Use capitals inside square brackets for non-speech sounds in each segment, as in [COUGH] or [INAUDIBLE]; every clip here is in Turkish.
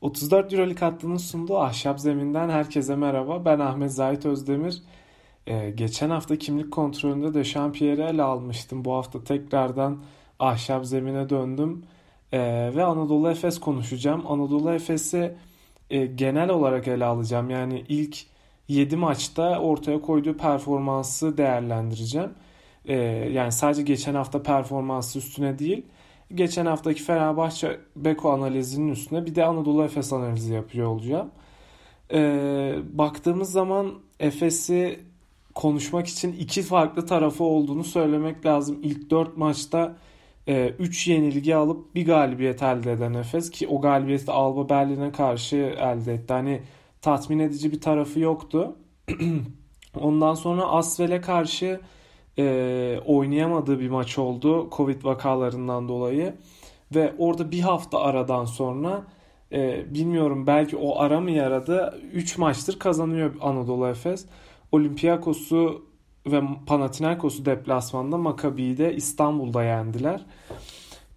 34 Euroleague hattının sunduğu Ahşap Zemin'den herkese merhaba. Ben Ahmet Zahit Özdemir. Ee, geçen hafta kimlik kontrolünde de Şampiyer'i ele almıştım. Bu hafta tekrardan Ahşap Zemin'e döndüm. Ee, ve Anadolu Efes konuşacağım. Anadolu Efes'i e, genel olarak ele alacağım. Yani ilk 7 maçta ortaya koyduğu performansı değerlendireceğim. Ee, yani sadece geçen hafta performansı üstüne değil geçen haftaki Fenerbahçe Beko analizinin üstüne bir de Anadolu Efes analizi yapıyor olacağım. Ee, baktığımız zaman Efes'i konuşmak için iki farklı tarafı olduğunu söylemek lazım. İlk 4 maçta 3 e, yenilgi alıp bir galibiyet elde eden Efes ki o galibiyeti Alba Berlin'e karşı elde etti. Hani tatmin edici bir tarafı yoktu. [CLEARS THROAT] Ondan sonra Asvel'e karşı e, oynayamadığı bir maç oldu Covid vakalarından dolayı. Ve orada bir hafta aradan sonra e, bilmiyorum belki o ara mı yaradı 3 maçtır kazanıyor Anadolu Efes. Olympiakos'u ve Panathinaikos'u deplasmanda Maccabi'yi de İstanbul'da yendiler.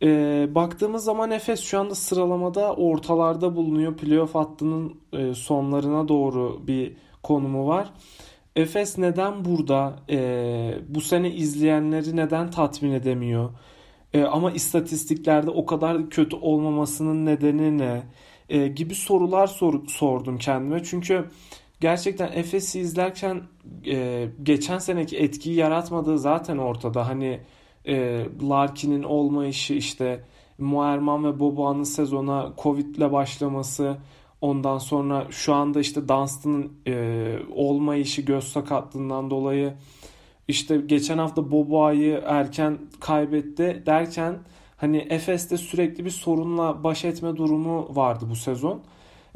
E, baktığımız zaman Efes şu anda sıralamada ortalarda bulunuyor. Playoff hattının e, sonlarına doğru bir konumu var. Efes neden burada? E, bu sene izleyenleri neden tatmin edemiyor? E, ama istatistiklerde o kadar kötü olmamasının nedeni ne? E, gibi sorular sor, sordum kendime. Çünkü gerçekten Efes'i izlerken e, geçen seneki etkiyi yaratmadığı zaten ortada. Hani e, Larkin'in olmayışı işte Muerman ve Boboa'nın sezona Covid ile başlaması Ondan sonra şu anda işte Dunstan'ın e, olmayışı göz sakatlığından dolayı işte geçen hafta Boboa'yı erken kaybetti derken hani Efes'te sürekli bir sorunla baş etme durumu vardı bu sezon.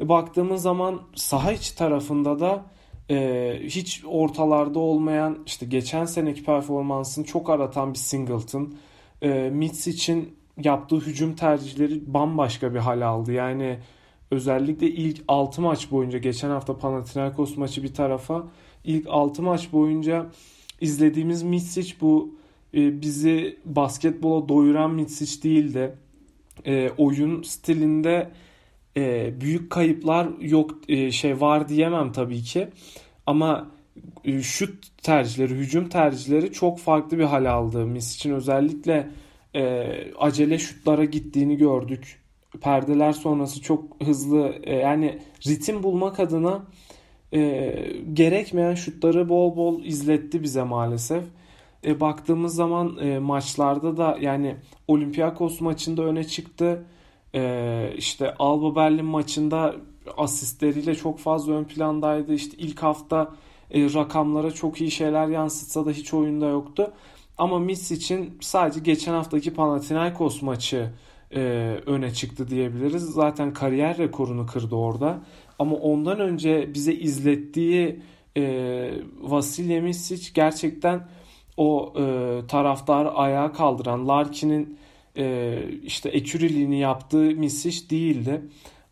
E, baktığımız zaman saha içi tarafında da e, hiç ortalarda olmayan işte geçen seneki performansını çok aratan bir Singleton. E, Mitz için yaptığı hücum tercihleri bambaşka bir hal aldı. Yani özellikle ilk 6 maç boyunca geçen hafta Panathinaikos maçı bir tarafa ilk 6 maç boyunca izlediğimiz Mitsic bu e, bizi basketbola doyuran Mitsic değildi. E, oyun stilinde e, büyük kayıplar yok e, şey var diyemem tabii ki. Ama e, şut tercihleri, hücum tercihleri çok farklı bir hal aldı. Misic'in özellikle e, acele şutlara gittiğini gördük perdeler sonrası çok hızlı e, yani ritim bulmak adına e, gerekmeyen şutları bol bol izletti bize maalesef. E, baktığımız zaman e, maçlarda da yani Olympiakos maçında öne çıktı. E, işte Alba Berlin maçında asistleriyle çok fazla ön plandaydı. İşte ilk hafta e, rakamlara çok iyi şeyler yansıtsa da hiç oyunda yoktu. Ama Miss için sadece geçen haftaki Panathinaikos maçı e, öne çıktı diyebiliriz. Zaten kariyer rekorunu kırdı orada. Ama ondan önce bize izlettiği e, Vasilya Misic gerçekten o e, taraftar ayağa kaldıran Larkin'in e, işte eküriliğini yaptığı Misic değildi.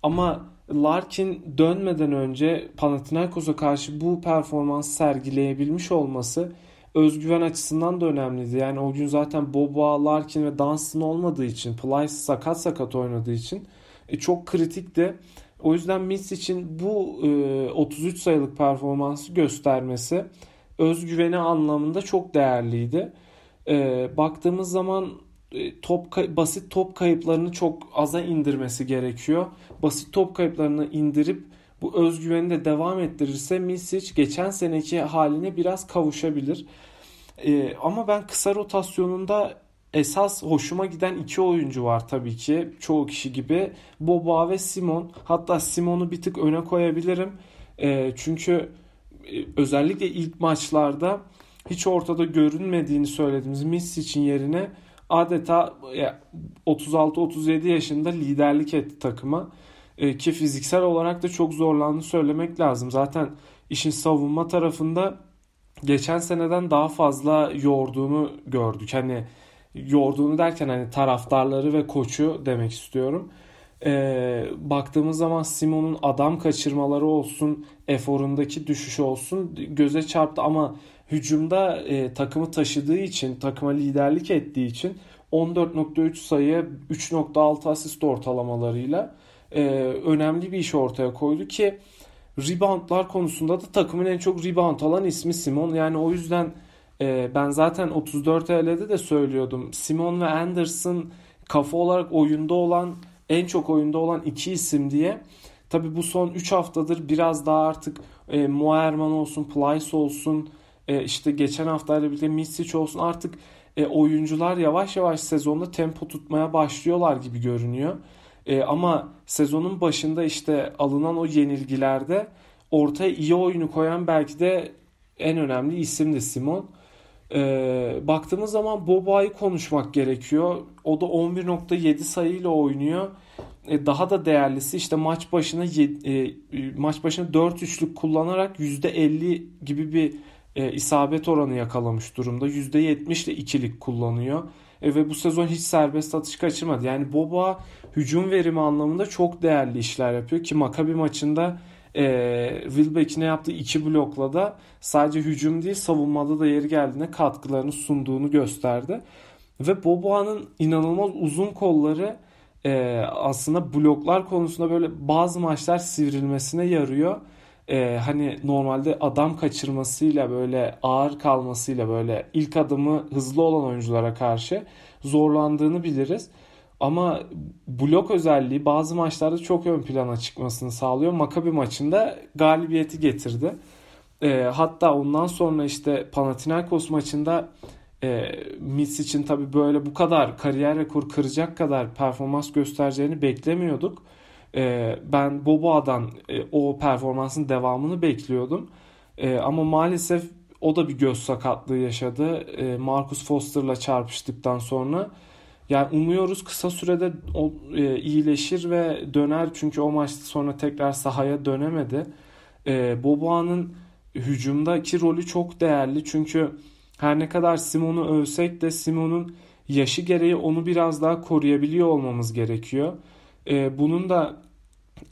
Ama Larkin dönmeden önce Panathinaikos'a karşı bu performans sergileyebilmiş olması özgüven açısından da önemliydi. Yani o gün zaten Boba, Larkin ve Dunstan olmadığı için, Plyce sakat sakat oynadığı için e, çok kritikti. O yüzden Mitch için bu e, 33 sayılık performansı göstermesi özgüveni anlamında çok değerliydi. E, baktığımız zaman e, top basit top kayıplarını çok aza indirmesi gerekiyor. Basit top kayıplarını indirip bu özgüveni de devam ettirirse Misic geçen seneki haline biraz kavuşabilir. Ee, ama ben kısa rotasyonunda esas hoşuma giden iki oyuncu var tabii ki. Çoğu kişi gibi. Boba ve Simon. Hatta Simon'u bir tık öne koyabilirim. Ee, çünkü e, özellikle ilk maçlarda hiç ortada görünmediğini söylediğimiz Misic'in yerine adeta 36-37 yaşında liderlik etti takıma. E, ki fiziksel olarak da çok zorlandığını söylemek lazım. Zaten işin savunma tarafında geçen seneden daha fazla yorduğunu gördük. Hani yorduğunu derken hani taraftarları ve koçu demek istiyorum. Ee, baktığımız zaman Simon'un adam kaçırmaları olsun, eforundaki düşüş olsun göze çarptı ama hücumda e, takımı taşıdığı için, takıma liderlik ettiği için 14.3 sayı, 3.6 asist ortalamalarıyla e, önemli bir iş ortaya koydu ki reboundlar konusunda da takımın en çok rebound alan ismi Simon. Yani o yüzden e, ben zaten 34 TL'de de söylüyordum. Simon ve Anderson kafa olarak oyunda olan en çok oyunda olan iki isim diye. Tabi bu son 3 haftadır biraz daha artık e, Moerman olsun, Plyce olsun, e, işte geçen haftayla birlikte Misic olsun artık e, oyuncular yavaş yavaş sezonda tempo tutmaya başlıyorlar gibi görünüyor. E, ama sezonun başında işte alınan o yenilgilerde ortaya iyi oyunu koyan belki de en önemli isim de Simon. E, baktığımız zaman Boba'yı konuşmak gerekiyor. O da 11.7 sayıyla oynuyor. E, daha da değerlisi işte maç başına e, maç başına 4 üçlük kullanarak %50 gibi bir e, isabet oranı yakalamış durumda. %70 ile ikilik kullanıyor. E, ve bu sezon hiç serbest atış kaçırmadı. Yani Boba hücum verimi anlamında çok değerli işler yapıyor ki Maccabi maçında e, Wilbeck'in yaptığı iki blokla da sadece hücum değil savunmada da yeri geldiğinde katkılarını sunduğunu gösterdi. Ve Boboa'nın inanılmaz uzun kolları e, aslında bloklar konusunda böyle bazı maçlar sivrilmesine yarıyor. E, hani normalde adam kaçırmasıyla böyle ağır kalmasıyla böyle ilk adımı hızlı olan oyunculara karşı zorlandığını biliriz. Ama blok özelliği bazı maçlarda çok ön plana çıkmasını sağlıyor. Makabi maçında galibiyeti getirdi. E, hatta ondan sonra işte Panathinaikos maçında e, Mitch için tabii böyle bu kadar kariyer rekor kıracak kadar performans göstereceğini beklemiyorduk. E, ben Boboa'dan e, o performansın devamını bekliyordum. E, ama maalesef o da bir göz sakatlığı yaşadı. E, Marcus Foster'la çarpıştıktan sonra. Yani umuyoruz kısa sürede o, e, iyileşir ve döner çünkü o maç sonra tekrar sahaya dönemedi. E, Boboa'nın hücumdaki rolü çok değerli çünkü her ne kadar Simon'u övsek de Simon'un yaşı gereği onu biraz daha koruyabiliyor olmamız gerekiyor. E, bunun da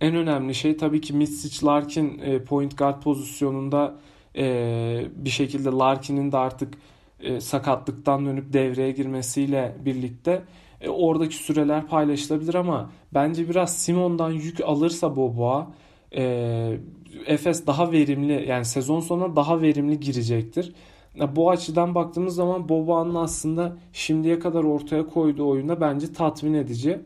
en önemli şey tabii ki Mitsic Larkin e, point guard pozisyonunda e, bir şekilde Larkin'in de artık e, sakatlıktan dönüp devreye girmesiyle birlikte e, oradaki süreler paylaşılabilir ama bence biraz Simon'dan yük alırsa Boboa e, Efes daha verimli yani sezon sonuna daha verimli girecektir. Bu açıdan baktığımız zaman Boboa'nın aslında şimdiye kadar ortaya koyduğu oyunda bence tatmin edici.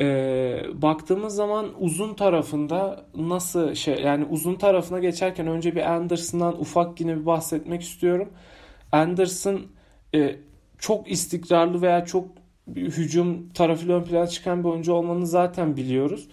Ee, baktığımız zaman uzun tarafında nasıl şey yani uzun tarafına geçerken önce bir Anderson'dan ufak yine bir bahsetmek istiyorum. Anderson e, çok istikrarlı veya çok hücum tarafıyla ön plana çıkan bir oyuncu olmanı zaten biliyoruz.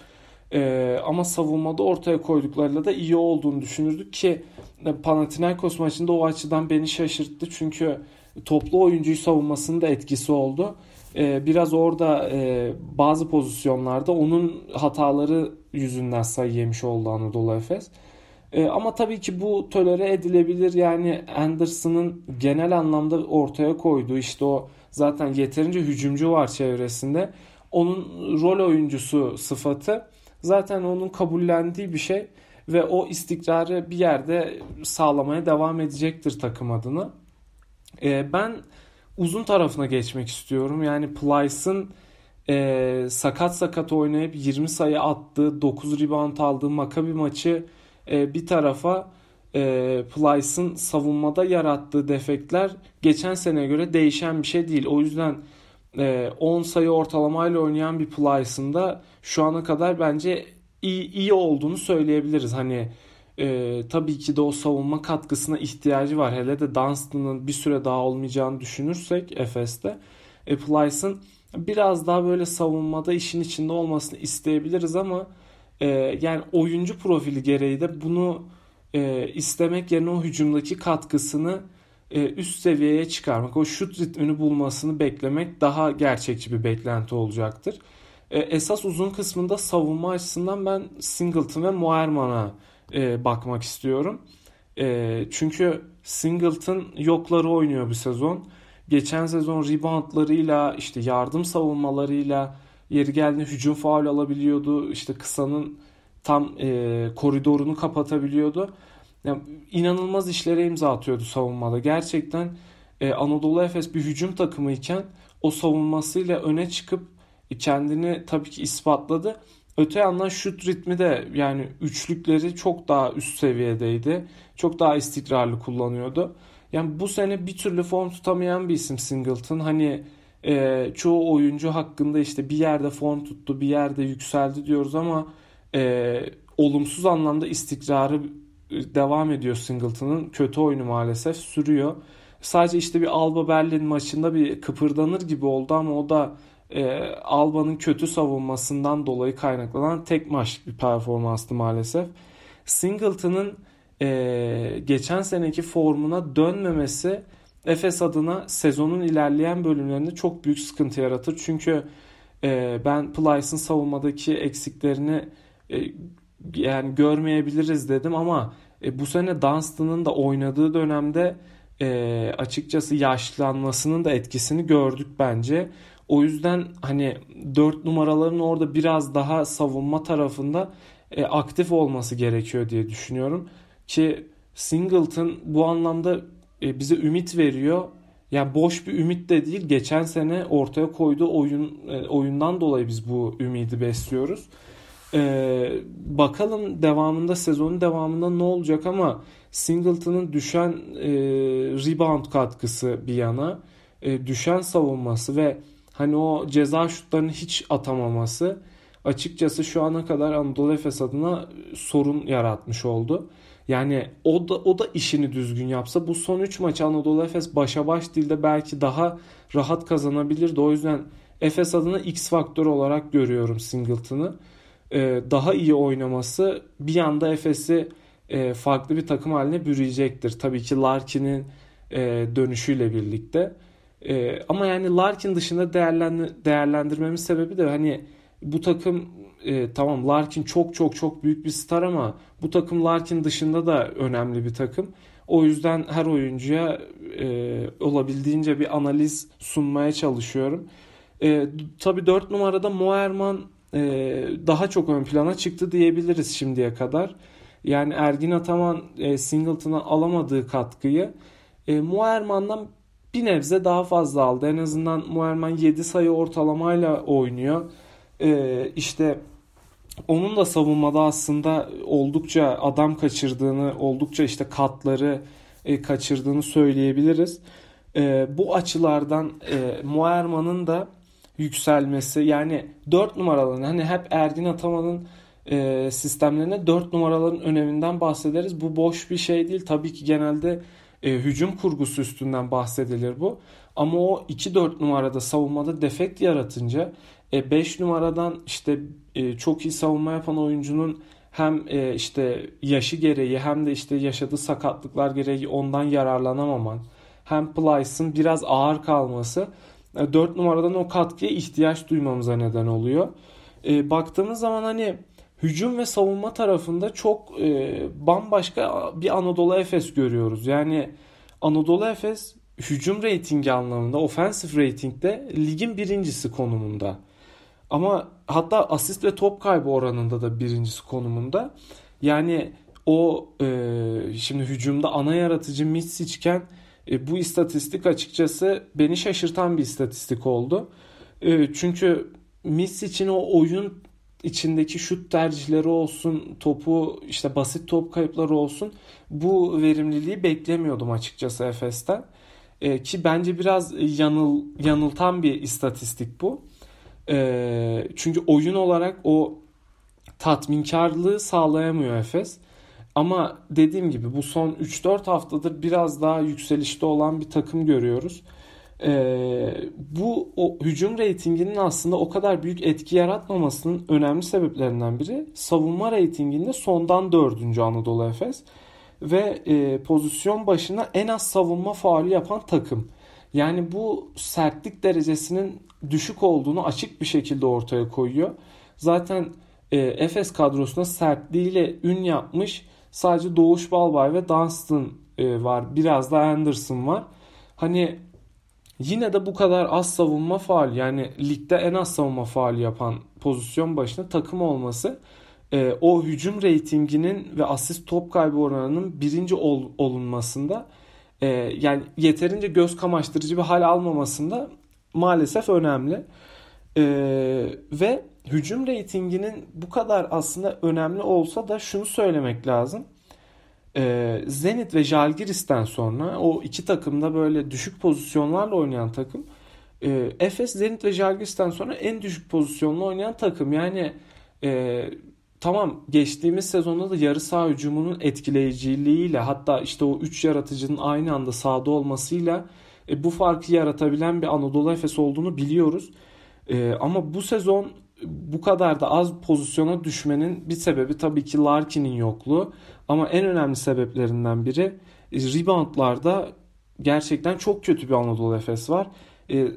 E, ama savunmada ortaya koyduklarıyla da iyi olduğunu düşünürdük ki e, Panathinaikos maçında o açıdan beni şaşırttı. Çünkü toplu oyuncuyu savunmasının da etkisi oldu. E, biraz orada e, bazı pozisyonlarda onun hataları yüzünden sayı yemiş oldu Anadolu Efes. E, ama tabii ki bu tolere edilebilir. Yani Anderson'ın genel anlamda ortaya koyduğu işte o zaten yeterince hücumcu var çevresinde. Onun rol oyuncusu sıfatı zaten onun kabullendiği bir şey ve o istikrarı bir yerde sağlamaya devam edecektir takım adına. E, ben uzun tarafına geçmek istiyorum. Yani Plyce'ın e, sakat sakat oynayıp 20 sayı attığı, 9 rebound aldığı Maccabi maçı e, bir tarafa e, Plyce'ın savunmada yarattığı defekler geçen seneye göre değişen bir şey değil. O yüzden e, 10 sayı ortalamayla oynayan bir Plyce'ın da şu ana kadar bence iyi, iyi olduğunu söyleyebiliriz. Hani e, tabii ki de o savunma katkısına ihtiyacı var. Hele de Dunstan'ın bir süre daha olmayacağını düşünürsek Efes'te. E, Plyce'ın biraz daha böyle savunmada işin içinde olmasını isteyebiliriz ama e, yani oyuncu profili gereği de bunu e, istemek yerine o hücumdaki katkısını e, üst seviyeye çıkarmak, o şut ritmini bulmasını beklemek daha gerçekçi bir beklenti olacaktır. E, esas uzun kısmında savunma açısından ben Singleton ve Moerman'a e, bakmak istiyorum. E, çünkü Singleton yokları oynuyor bu sezon. Geçen sezon reboundlarıyla işte yardım savunmalarıyla yeri geldiğinde hücum faul alabiliyordu. İşte kısanın tam e, koridorunu kapatabiliyordu. Yani inanılmaz işlere imza atıyordu savunmada. Gerçekten e, Anadolu Efes bir hücum takımıyken o savunmasıyla öne çıkıp kendini tabii ki ispatladı. Öte yandan şut ritmi de yani üçlükleri çok daha üst seviyedeydi. Çok daha istikrarlı kullanıyordu. Yani bu sene bir türlü form tutamayan bir isim Singleton. Hani e, çoğu oyuncu hakkında işte bir yerde form tuttu, bir yerde yükseldi diyoruz ama e, olumsuz anlamda istikrarı devam ediyor Singleton'ın. Kötü oyunu maalesef sürüyor. Sadece işte bir Alba Berlin maçında bir kıpırdanır gibi oldu ama o da e, Alba'nın kötü savunmasından dolayı kaynaklanan tek maç bir performanstı maalesef. Singleton'ın e, geçen seneki formuna dönmemesi Efes adına sezonun ilerleyen bölümlerinde çok büyük sıkıntı yaratır. Çünkü e, ben Plyce'ın savunmadaki eksiklerini e, yani görmeyebiliriz dedim ama e, bu sene Dunstan'ın da oynadığı dönemde e, açıkçası yaşlanmasının da etkisini gördük bence. O yüzden hani 4 numaraların orada biraz daha savunma tarafında e, aktif olması gerekiyor diye düşünüyorum. Ki Singleton bu anlamda e, bize ümit veriyor. Yani boş bir ümit de değil. Geçen sene ortaya koyduğu oyun e, oyundan dolayı biz bu ümidi besliyoruz. Ee, bakalım devamında sezonun devamında ne olacak ama Singleton'ın düşen e, rebound katkısı bir yana, e, düşen savunması ve hani o ceza şutlarını hiç atamaması açıkçası şu ana kadar Anadolu Efes adına sorun yaratmış oldu. Yani o da o da işini düzgün yapsa bu son 3 maç Anadolu Efes başa baş değil de belki daha rahat kazanabilirdi. O yüzden Efes adına X faktör olarak görüyorum Singleton'ı. Ee, daha iyi oynaması bir anda Efes'i e, farklı bir takım haline bürüyecektir. Tabii ki Larkin'in e, dönüşüyle birlikte. E, ama yani Larkin dışında değerlendirmemin sebebi de hani bu takım e, tamam Larkin çok çok çok büyük bir star ama bu takım Larkin dışında da önemli bir takım. O yüzden her oyuncuya e, olabildiğince bir analiz sunmaya çalışıyorum. E, tabii 4 numarada Moerman e, daha çok ön plana çıktı diyebiliriz şimdiye kadar. Yani Ergin Ataman e, Singleton'a alamadığı katkıyı e, Moerman'dan bir nebze daha fazla aldı. En azından Muerman 7 sayı ortalamayla oynuyor. Ee, işte onun da savunmada aslında oldukça adam kaçırdığını, oldukça işte katları e, kaçırdığını söyleyebiliriz. E, bu açılardan e, Muerman'ın da yükselmesi yani 4 numaraların hani hep Ergin Ataman'ın e, sistemlerine 4 numaraların öneminden bahsederiz. Bu boş bir şey değil. Tabii ki genelde e, hücum kurgusu üstünden bahsedilir bu. Ama o 2-4 numarada savunmada defekt yaratınca 5 e, numaradan işte e, çok iyi savunma yapan oyuncunun hem e, işte yaşı gereği hem de işte yaşadığı sakatlıklar gereği ondan yararlanamaman hem Plyce'ın biraz ağır kalması 4 numaradan o katkıya ihtiyaç duymamıza neden oluyor. E, baktığımız zaman hani hücum ve savunma tarafında çok e, bambaşka bir Anadolu Efes görüyoruz. Yani Anadolu Efes hücum reytingi anlamında, offensive ratingde ligin birincisi konumunda. Ama hatta asist ve top kaybı oranında da birincisi konumunda. Yani o e, şimdi hücumda ana yaratıcı Mitsic iken e, bu istatistik açıkçası beni şaşırtan bir istatistik oldu. E, çünkü Mitsic'in o oyun içindeki şut tercihleri olsun, topu işte basit top kayıpları olsun bu verimliliği beklemiyordum açıkçası Efes'ten. E, ki bence biraz yanıl yanıltan bir istatistik bu. E, çünkü oyun olarak o tatminkarlığı sağlayamıyor Efes. Ama dediğim gibi bu son 3-4 haftadır biraz daha yükselişte olan bir takım görüyoruz. Ee, bu o hücum reytinginin aslında o kadar büyük etki yaratmamasının önemli sebeplerinden biri savunma reytinginde sondan dördüncü Anadolu Efes ve e, pozisyon başına en az savunma faali yapan takım. Yani bu sertlik derecesinin düşük olduğunu açık bir şekilde ortaya koyuyor. Zaten e, Efes kadrosuna sertliğiyle ün yapmış sadece Doğuş Balbay ve Dunstan e, var. Biraz da Anderson var. Hani Yine de bu kadar az savunma faal yani ligde en az savunma faali yapan pozisyon başına takım olması e, o hücum reytinginin ve asist top kaybı oranının birinci ol, olunmasında e, yani yeterince göz kamaştırıcı bir hal almamasında maalesef önemli. E, ve hücum reytinginin bu kadar aslında önemli olsa da şunu söylemek lazım. Ee, Zenit ve Jalgiris'ten sonra o iki takımda böyle düşük pozisyonlarla oynayan takım. E, Efes, Zenit ve Jalgiris'ten sonra en düşük pozisyonla oynayan takım. Yani e, tamam geçtiğimiz sezonda da yarı saha hücumunun etkileyiciliğiyle hatta işte o 3 yaratıcının aynı anda sahada olmasıyla e, bu farkı yaratabilen bir Anadolu Efes olduğunu biliyoruz. E, ama bu sezon bu kadar da az pozisyona düşmenin bir sebebi tabii ki Larkin'in yokluğu. Ama en önemli sebeplerinden biri e, reboundlarda gerçekten çok kötü bir Anadolu Efes var. E,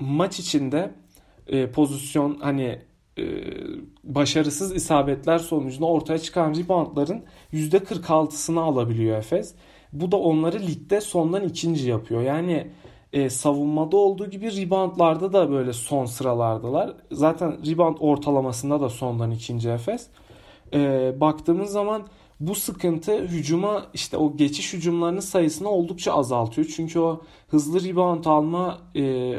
maç içinde e, pozisyon hani e, başarısız isabetler sonucunda ortaya çıkan reboundların %46'sını alabiliyor Efes. Bu da onları ligde sondan ikinci yapıyor. Yani e, savunmada olduğu gibi reboundlarda da böyle son sıralardalar. Zaten rebound ortalamasında da sondan ikinci Efes. E, baktığımız zaman bu sıkıntı hücuma işte o geçiş hücumlarının sayısını oldukça azaltıyor. Çünkü o hızlı rebound alma e,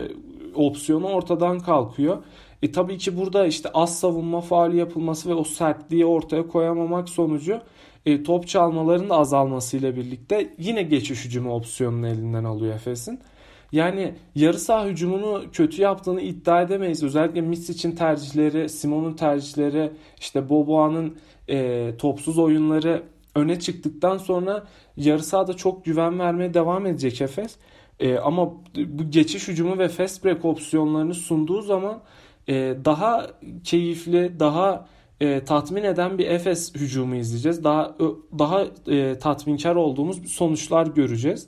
opsiyonu ortadan kalkıyor. E tabii ki burada işte az savunma faali yapılması ve o sertliği ortaya koyamamak sonucu e, top çalmaların da azalmasıyla birlikte yine geçiş hücumu opsiyonunu elinden alıyor Efes'in. Yani yarı saha hücumunu kötü yaptığını iddia edemeyiz. Özellikle Misic'in tercihleri, Simon'un tercihleri, işte Boboa'nın e, topsuz oyunları öne çıktıktan sonra yarı sahada çok güven vermeye devam edecek Efes. E, ama bu geçiş hücumu ve fast break opsiyonlarını sunduğu zaman e, daha keyifli, daha e, tatmin eden bir Efes hücumu izleyeceğiz. Daha daha e, tatminkar olduğumuz sonuçlar göreceğiz.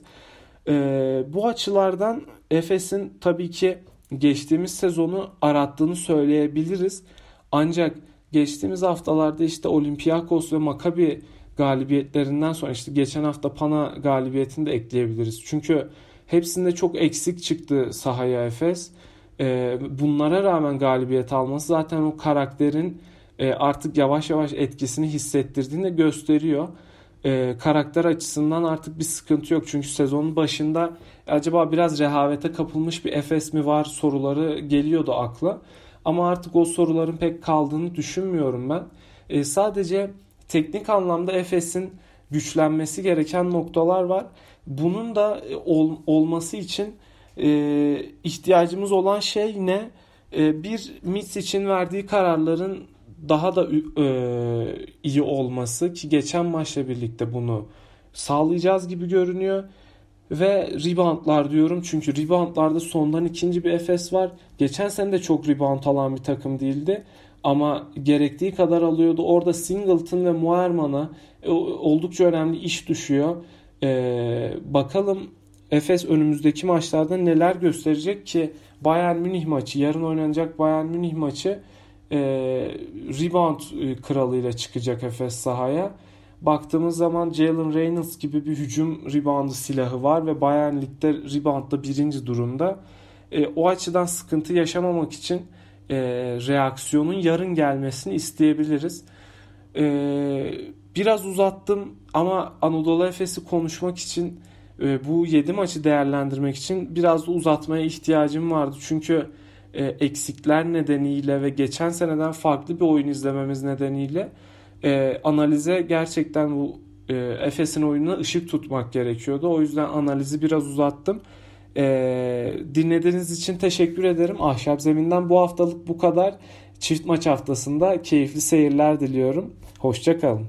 E, bu açılardan Efes'in tabii ki geçtiğimiz sezonu arattığını söyleyebiliriz. Ancak geçtiğimiz haftalarda işte Olympiakos ve Maccabi galibiyetlerinden sonra işte geçen hafta Pana galibiyetini de ekleyebiliriz. Çünkü hepsinde çok eksik çıktı sahaya Efes. E, bunlara rağmen galibiyet alması zaten o karakterin e, artık yavaş yavaş etkisini hissettirdiğini de gösteriyor. E, karakter açısından artık bir sıkıntı yok. Çünkü sezonun başında acaba biraz rehavete kapılmış bir Efes mi var soruları geliyordu akla. Ama artık o soruların pek kaldığını düşünmüyorum ben. E, sadece teknik anlamda Efes'in güçlenmesi gereken noktalar var. Bunun da e, ol, olması için e, ihtiyacımız olan şey ne? E, bir Mitch için verdiği kararların daha da e, iyi olması ki geçen maçla birlikte bunu sağlayacağız gibi görünüyor. Ve reboundlar diyorum çünkü reboundlarda sondan ikinci bir Efes var. Geçen sene de çok rebound alan bir takım değildi. Ama gerektiği kadar alıyordu. Orada Singleton ve Muerman'a e, oldukça önemli iş düşüyor. Ee, bakalım Efes önümüzdeki maçlarda neler gösterecek ki Bayern Münih maçı, yarın oynanacak Bayern Münih maçı e, rebound e, kralıyla çıkacak Efes sahaya. Baktığımız zaman Jalen Reynolds gibi bir hücum reboundu silahı var ve Bayern Lig'de reboundda birinci durumda. E, o açıdan sıkıntı yaşamamak için e, reaksiyonun yarın gelmesini isteyebiliriz. E, biraz uzattım ama Anadolu Efes'i konuşmak için e, bu 7 maçı değerlendirmek için biraz da uzatmaya ihtiyacım vardı. Çünkü e, eksikler nedeniyle ve geçen seneden farklı bir oyun izlememiz nedeniyle e, analize gerçekten bu e, Efes'in oyununa ışık tutmak gerekiyordu. O yüzden analizi biraz uzattım. E, dinlediğiniz için teşekkür ederim. Ahşap Zemin'den bu haftalık bu kadar. Çift maç haftasında keyifli seyirler diliyorum. Hoşçakalın.